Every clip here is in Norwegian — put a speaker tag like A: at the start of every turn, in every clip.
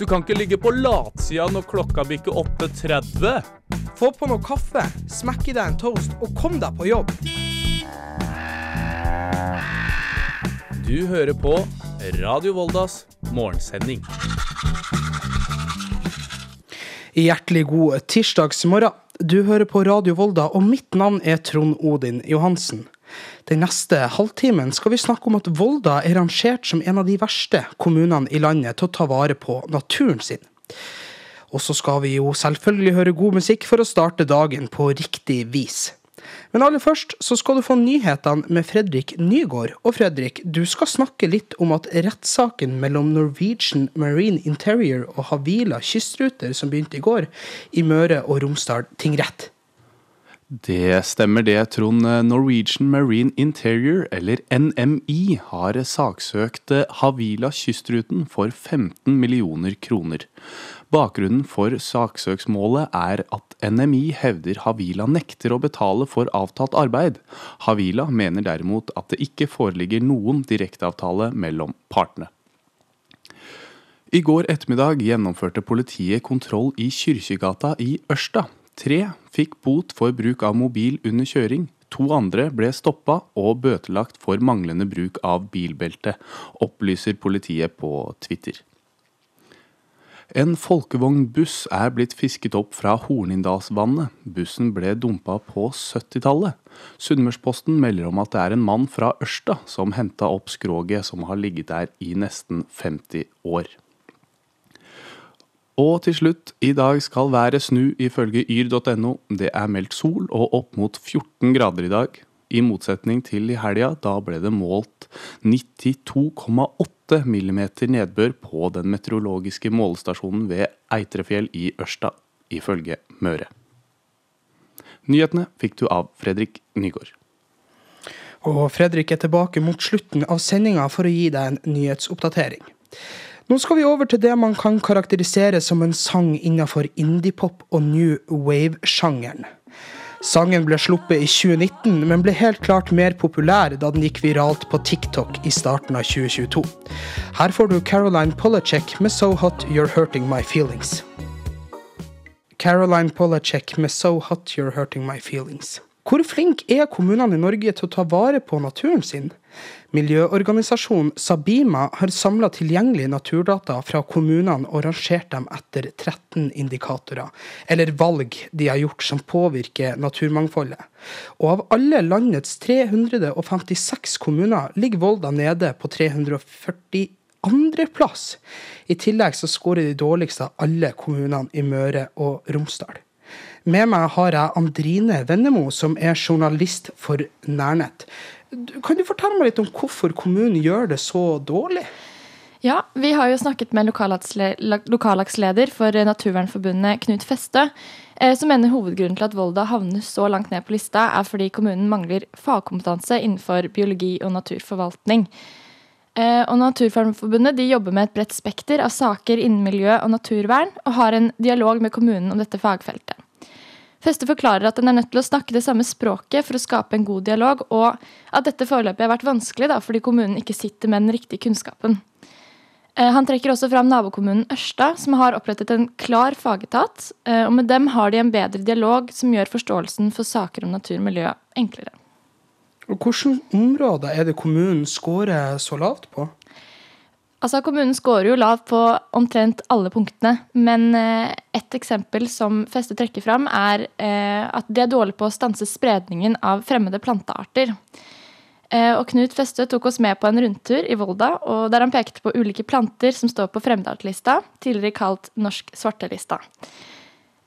A: Du kan ikke ligge på latsida når klokka bikker 8.30.
B: Få på noe kaffe, smekk i deg en toast og kom deg på jobb.
A: Du hører på Radio Voldas morgensending.
B: Hjertelig god tirsdagsmorgen. Du hører på Radio Volda, og mitt navn er Trond Odin Johansen. Den neste halvtimen skal vi snakke om at Volda er rangert som en av de verste kommunene i landet til å ta vare på naturen sin. Og så skal vi jo selvfølgelig høre god musikk for å starte dagen på riktig vis. Men aller først så skal du få nyhetene med Fredrik Nygård. Og Fredrik, du skal snakke litt om at rettssaken mellom Norwegian Marine Interior og Havila kystruter som begynte i går, i Møre og Romsdal tingrett.
C: Det stemmer det, Trond. Norwegian Marine Interior, eller NMI, har saksøkt Havila kystruten for 15 millioner kroner. Bakgrunnen for saksøksmålet er at NMI hevder Havila nekter å betale for avtalt arbeid. Havila mener derimot at det ikke foreligger noen direkteavtale mellom partene. I går ettermiddag gjennomførte politiet kontroll i Kyrkjegata i Ørsta. Tre fikk bot for bruk av mobil under kjøring. To andre ble stoppa og bøtelagt for manglende bruk av bilbelte, opplyser politiet på Twitter. En folkevognbuss er blitt fisket opp fra Hornindalsvannet. Bussen ble dumpa på 70-tallet. Sunnmørsposten melder om at det er en mann fra Ørsta som henta opp skroget som har ligget der i nesten 50 år. Og til slutt, i dag skal været snu ifølge yr.no. Det er meldt sol og opp mot 14 grader i dag. I motsetning til i helga, da ble det målt 92,8 millimeter nedbør på den meteorologiske målestasjonen ved Eitrefjell i Ørsta, ifølge Møre. Nyhetene fikk du av Fredrik Nygaard.
B: Og Fredrik er tilbake mot slutten av sendinga for å gi deg en nyhetsoppdatering. Nå skal vi over til det man kan karakterisere som en sang innenfor indiepop og new wave-sjangeren. Sangen ble sluppet i 2019, men ble helt klart mer populær da den gikk viralt på TikTok i starten av 2022. Her får du Caroline Polacek med So Hot You're Hurting My Feelings. Caroline Polacek med So Hot You're Hurting My Feelings. Hvor flinke er kommunene i Norge til å ta vare på naturen sin? Miljøorganisasjonen Sabima har samla tilgjengelige naturdata fra kommunene og rangert dem etter 13 indikatorer, eller valg de har gjort som påvirker naturmangfoldet. Og av alle landets 356 kommuner ligger Volda nede på 342. andreplass. I tillegg så skårer de dårligste av alle kommunene i Møre og Romsdal. Med meg har jeg Andrine Vennemo, som er journalist for Nærnett. Kan du fortelle meg litt om hvorfor kommunen gjør det så dårlig?
D: Ja, vi har jo snakket med lokallagsleder for Naturvernforbundet, Knut Festø, eh, som mener hovedgrunnen til at Volda havner så langt ned på lista, er fordi kommunen mangler fagkompetanse innenfor biologi og naturforvaltning. Eh, og Naturvernforbundet de jobber med et bredt spekter av saker innen miljø og naturvern, og har en dialog med kommunen om dette fagfeltet. Feste forklarer at en er nødt til å snakke det samme språket for å skape en god dialog, og at dette foreløpig har vært vanskelig da, fordi kommunen ikke sitter med den riktige kunnskapen. Eh, han trekker også fram nabokommunen Ørsta, som har opprettet en klar fagetat. Eh, og med dem har de en bedre dialog som gjør forståelsen for saker om natur og miljø enklere.
B: Hvilke områder er det kommunen scorer så lavt på?
D: Altså, Kommunen scorer jo lavt på omtrent alle punktene. Men eh, et eksempel som Feste trekker fram, er eh, at de er dårlige på å stanse spredningen av fremmede plantearter. Eh, og Knut Feste tok oss med på en rundtur i Volda, og der han pekte på ulike planter som står på fremmedartlista, tidligere kalt Norsk svartelista.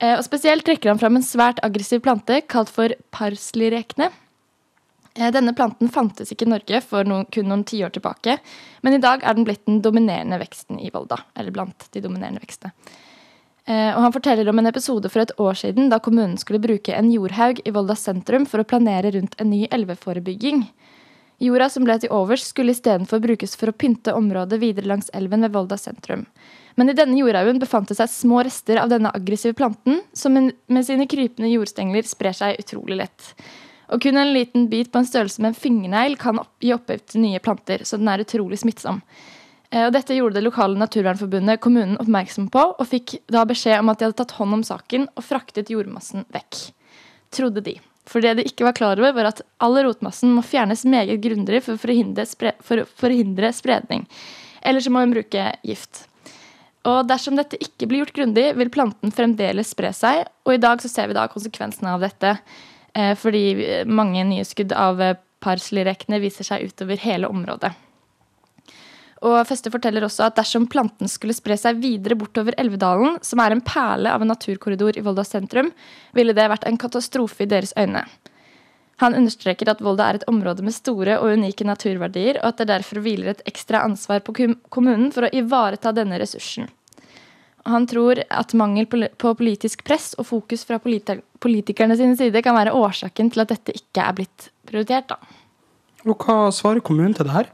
D: Og Spesielt trekker han fram en svært aggressiv plante kalt for parsleyrekne. Eh, denne planten fantes ikke i Norge for noen, kun noen tiår tilbake, men i dag er den blitt den dominerende veksten i Volda. Eller blant de dominerende vekstene. Eh, og han forteller om en episode for et år siden da kommunen skulle bruke en jordhaug i Volda sentrum for å planere rundt en ny elveforebygging. Jorda som ble til overs, skulle istedenfor brukes for å pynte området videre langs elven ved Volda sentrum. Men i denne jordhaugen befant det seg små rester av denne aggressive planten, som med sine krypende jordstengler sprer seg utrolig lett. Og kun en liten bit på en størrelse med en fingernegl kan gi opphav til nye planter, så den er utrolig smittsom. Eh, Og dette gjorde det lokale Naturvernforbundet kommunen oppmerksom på, og fikk da beskjed om at de hadde tatt hånd om saken og fraktet jordmassen vekk. Trodde de. For det de ikke var klar over, var at all rotmassen må fjernes meget grundig for å forhindre, spre for forhindre spredning. Eller så må hun bruke gift. Og dersom dette ikke blir gjort grundig, vil planten fremdeles spre seg. Og i dag så ser vi da konsekvensene av dette. Eh, fordi mange nye skudd av eh, parsleyrekene viser seg utover hele området. Og Feste forteller også at dersom planten skulle spre seg videre bortover Elvedalen, som er en perle av en naturkorridor i Volda sentrum, ville det vært en katastrofe i deres øyne. Han understreker at Volda er et område med store og unike naturverdier, og at det derfor hviler et ekstra ansvar på kommunen for å ivareta denne ressursen. Han tror at mangel på politisk press og fokus fra politikerne sine side kan være årsaken til at dette ikke er blitt prioritert. da.
B: Og hva svarer kommunen til det her?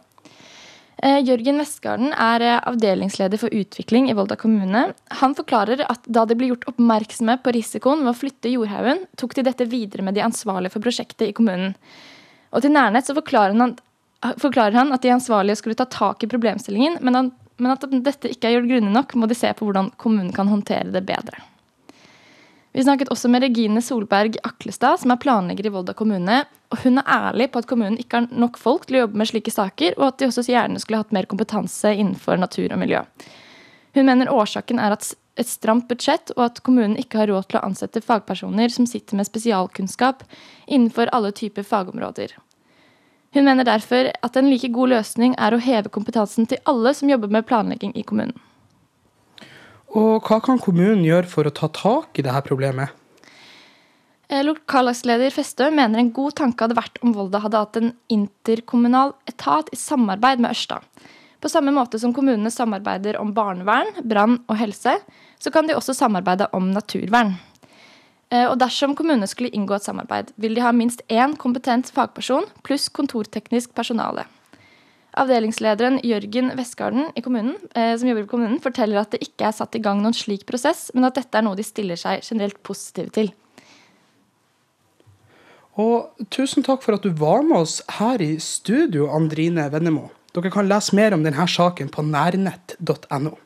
D: Eh, Jørgen Vestgarden er eh, avdelingsleder for utvikling i Volda kommune. Han forklarer at da de ble gjort oppmerksomme på risikoen ved å flytte jordhaugen, tok de dette videre med de ansvarlige for prosjektet i kommunen. Og til Nærnett så forklarer han, forklarer han at de ansvarlige skulle ta tak i problemstillingen, men, han, men at dette ikke er gjort grundig nok, må de se på hvordan kommunen kan håndtere det bedre. Vi snakket også med Regine Solberg Aklestad, som er planlegger i Volda kommune. og Hun er ærlig på at kommunen ikke har nok folk til å jobbe med slike saker, og at de også gjerne skulle hatt mer kompetanse innenfor natur og miljø. Hun mener årsaken er et stramt budsjett, og at kommunen ikke har råd til å ansette fagpersoner som sitter med spesialkunnskap innenfor alle typer fagområder. Hun mener derfor at en like god løsning er å heve kompetansen til alle som jobber med planlegging i kommunen.
B: Og hva kan kommunen gjøre for å ta tak i dette problemet?
D: Eh, Lokallagsleder Festø mener en god tanke hadde vært om Volda hadde hatt en interkommunal etat i samarbeid med Ørsta. På samme måte som kommunene samarbeider om barnevern, brann og helse, så kan de også samarbeide om naturvern. Eh, Og dersom kommunene skulle inngå et samarbeid, vil de ha minst én kompetent fagperson pluss kontorteknisk personale. Avdelingslederen Jørgen Vestgarden i kommunen, eh, som jobber i kommunen, forteller at det ikke er satt i gang noen slik prosess, men at dette er noe de stiller seg generelt positive til.
B: Og tusen takk for at du var med oss her i studio, Andrine Vennemo. Dere kan lese mer om denne saken på nærnett.no.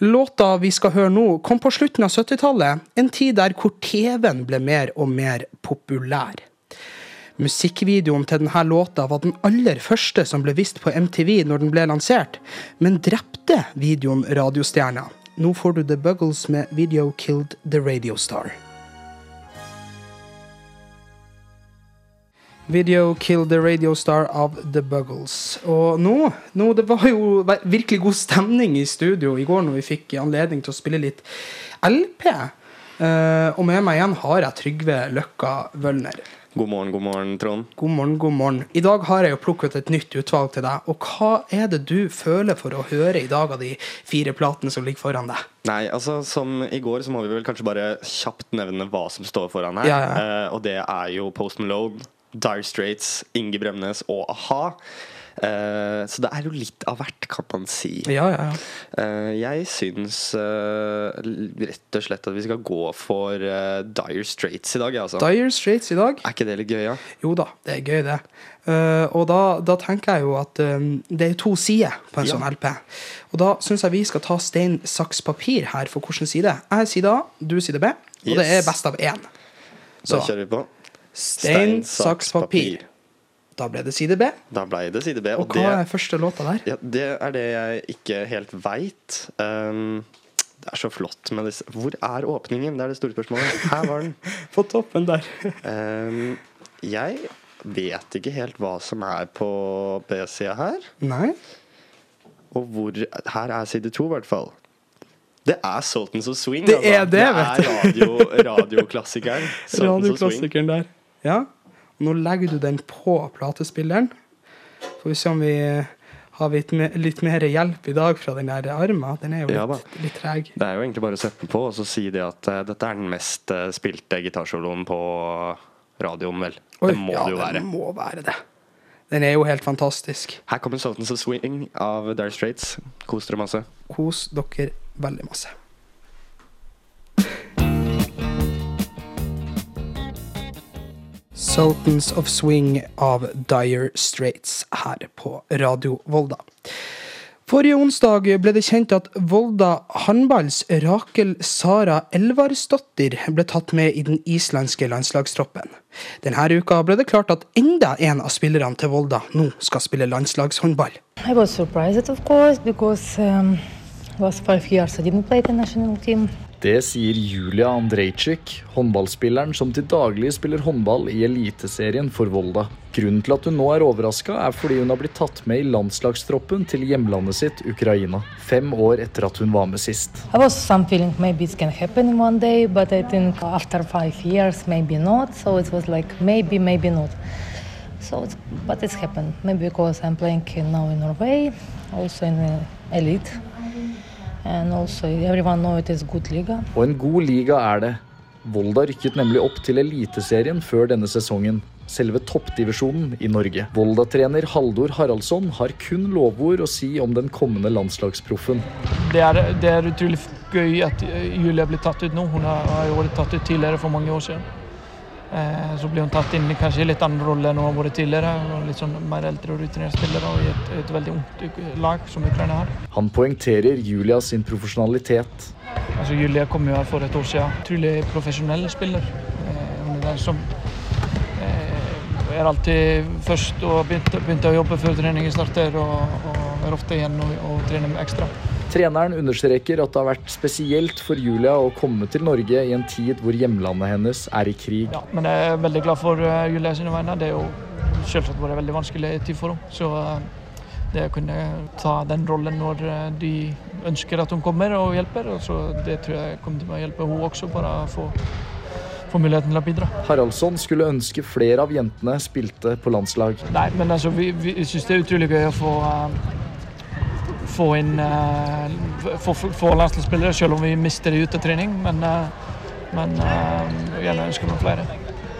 B: Låta vi skal høre nå, kom på slutten av 70-tallet, en tid der hvor TV-en ble mer og mer populær. Musikkvideoen til denne låta var den aller første som ble vist på MTV når den ble lansert, men drepte videoen radiostjerna. Nå får du The Buggles med 'Video Killed the Radio Star'. Video Kill the Radio Star of The Buggles. Og nå, nå Det var jo virkelig god stemning i studio i går når vi fikk anledning til å spille litt LP. Uh, og med meg igjen har jeg Trygve Løkka Wølner.
E: God morgen, god morgen, Trond.
B: God morgen, god morgen. I dag har jeg jo plukket et nytt utvalg til deg. Og hva er det du føler for å høre i dag av de fire platene som ligger foran deg?
E: Nei, altså Som i går så må vi vel kanskje bare kjapt nevne hva som står foran her.
B: Ja, ja.
E: Eh, og det er jo Post Malone, Dire Straits, Inge Bremnes og a-ha. Uh, så det er jo litt av hvert, kan man si.
B: Ja, ja, ja.
E: Uh, jeg syns uh, rett og slett at vi skal gå for Dire Straits i dag. Altså.
B: Dire Straits i dag.
E: Er ikke det litt gøy, ja?
B: Jo da, det er gøy, det. Og da, da tenker jeg jo at um, det er to sider på en
E: Ja.
B: sånn LP. Og da syns jeg vi skal ta stein, saks, papir her for hvilken side. Jeg er side A, du er side B, og det er best av én.
E: Da kjører vi på.
B: Stein, saks, papir. Da ble det side B.
E: Da ble det side B.
B: Og
E: Og,
B: hva
E: det,
B: er første låta der?
E: ja, det er det jeg ikke helt veit. Um, det er så flott med disse Hvor er åpningen? Det er det store spørsmålet. Her var den.
B: På toppen der.
E: Um, jeg vet ikke helt hva som er på B-sida her.
B: Nei?
E: Og hvor Her er side to, i hvert fall. Det er Sultans of Swing.
B: Det er det,
E: det
B: vet
E: er radio, radioklassikeren.
B: Radioklassikeren der. Ja. Og nå legger du den på platespilleren. Får vi se om vi har me- litt mer hjelp i dag fra den der armen. Den er jo
E: Ja
B: litt, litt treg.
E: Det er jo egentlig bare å sette den på og så si det at uh, dette er den mest uh, spilte gitarsoloen på radioen, vel.
B: Oi,
E: det må
B: ja,
E: det jo være.
B: Ja, Den må være det. Den er jo helt fantastisk.
E: Her kommer Sultans of Swing av Dire Straits. Kos dere masse.
B: Kos dere veldig masse. Sultans of Swing av Dire Straits her på Radio Volda. Forrige onsdag ble det kjent at Volda håndballs Rakel Sara Elvarsdottir ble tatt med i den islandske landslagstroppen. Denne uka ble det klart at enda en av spillerne til Volda nå skal spille landslagshåndball.
F: I was surprised, of um,
G: Det sier Julia Andrejczyk, håndballspilleren som til daglig spiller håndball i Eliteserien for Volda. Grunnen til at hun nå er overraska, er fordi hun har blitt tatt med i landslagstroppen til hjemlandet sitt, Ukraina. Fem år etter at hun var med sist.
F: I was some feeling maybe it can happen in one day, but I think after five years maybe not. So it was like maybe, maybe not. So, it's, but it's happened. Maybe because I'm playing now in Norway, also in elite, and also everyone know it is good liga.
G: Og en god liga er det. Volda rykket nemlig opp til Eliteserien før denne sesongen. Selve toppdivisjonen i Norge. Volda-trener Haldor Haraldsson har kun lovord å si om den kommende landslagsproffen.
H: Det er, det er utrolig gøy at eh, Julia blir tatt ut nå. Hun har, har jo vært tatt ut tidligere for mange år siden. Eh, så blir hun tatt inn i kanskje litt annen rolle enn hun har vært tidligere. Litt sånn mer eldre og rutinert spiller og i et, et veldig ungt lag som Ukraina har.
G: Han poengterer Julia sin profesjonalitet.
H: Altså, Julia kom jo her for et år siden. Utrolig profesjonell spiller. Eh, hun er den som eh, er alltid først og begynte, begynte å jobbe før treningen starter, og, og er ofte igjen og, og trener ekstra.
G: Treneren understreker at det har vært spesielt for Julia å komme til Norge i en tid hvor hjemlandet hennes er i krig.
H: Ja, men jeg er veldig glad for uh, Julia sine vegne. Det er jo selvsagt vært en veldig vanskelig tid for henne. Så uh, det å kunne ta den rollen når uh, de ønsker at hun kommer og hjelper, og så det tror jeg kommer til å hjelpe henne også, bare å få, få muligheten til å bidra.
G: Haraldsson skulle ønske flere av jentene spilte på landslag.
H: Nei, men altså, vi, vi syns det er utrolig gøy å få få inn uh, få, få landslagsspillere, selv om vi mister det ut av trening. Men, uh, men uh, gjerne ønsker meg flere.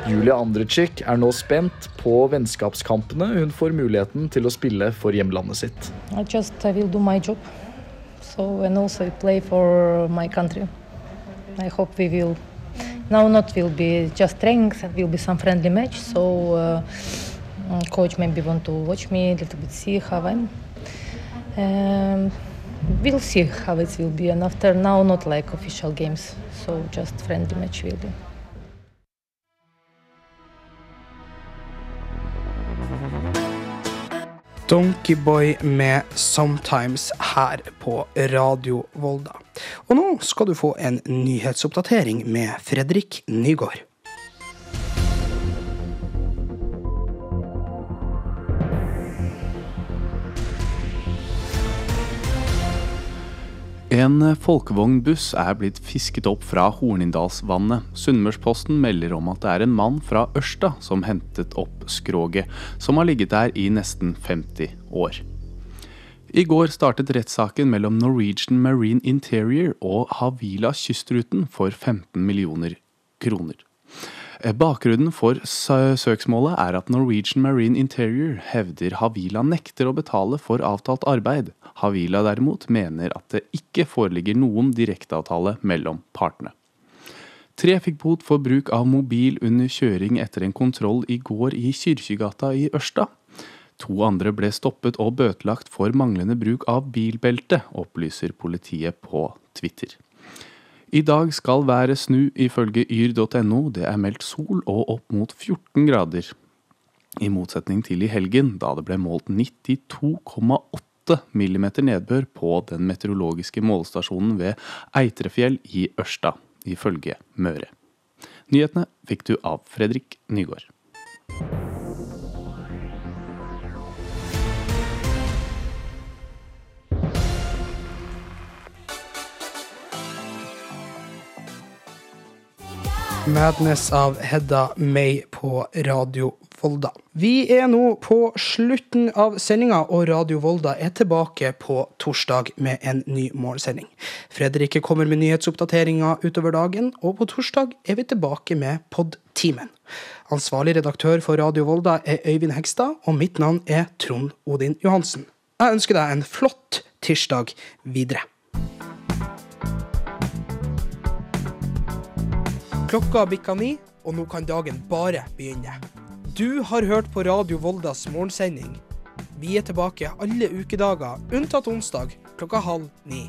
G: Julia Andricic er nå spent på vennskapskampene hun får muligheten til å spille for hjemlandet sitt.
F: I just I will do my job, so and also play for my country. I hope we will. Now not will be just training, it will be some friendly match. So uh, coach maybe want to watch me a little bit, see how I'm. Um, we'll see how it will be, and after now, not like official games, so just friendly match will be.
B: Donkeyboy med 'Sometimes' her på Radio Volda. Og nå skal du få en nyhetsoppdatering med Fredrik Nygård.
C: En folkevognbuss er blitt fisket opp fra Hornindalsvannet. Sunnmørsposten melder om at det er en mann fra Ørsta som hentet opp skroget, som har ligget der i nesten 50 år. I går startet rettssaken mellom Norwegian Marine Interior og Havila Kystruten for 15 millioner kroner. Bakgrunnen for søksmålet er at Norwegian Marine Interior hevder Havila nekter å betale for avtalt arbeid. Havila derimot mener at det ikke foreligger noen direkteavtale mellom partene. Tre fikk bot for bruk av mobil under kjøring etter en kontroll i går i Kyrkjegata i Ørsta. To andre ble stoppet og bøtelagt for manglende bruk av bilbelte, opplyser politiet på Twitter. I dag skal været snu, ifølge yr.no. Det er meldt sol og opp mot 14 grader. I motsetning til i helgen, da det ble målt 92,8 millimeter nedbør på den meteorologiske målestasjonen ved Eitrefjell i Ørsta, ifølge Møre. Nyhetene fikk du av Fredrik Nygaard.
B: Madness av Hedda May på Radio Volda. Vi er nå på slutten av sendinga, og Radio Volda er tilbake på torsdag med en ny morgensending. Fredrikke kommer med nyhetsoppdateringer utover dagen, og på torsdag er vi tilbake med Podtimen. Ansvarlig redaktør for Radio Volda er Øyvind Hegstad, og mitt navn er Trond Odin Johansen. Jeg ønsker deg en flott tirsdag videre. Klokka bikka ni, og nå kan dagen bare begynne. Du har hørt på Radio Voldas morgensending. Vi er tilbake alle ukedager, unntatt onsdag klokka halv ni.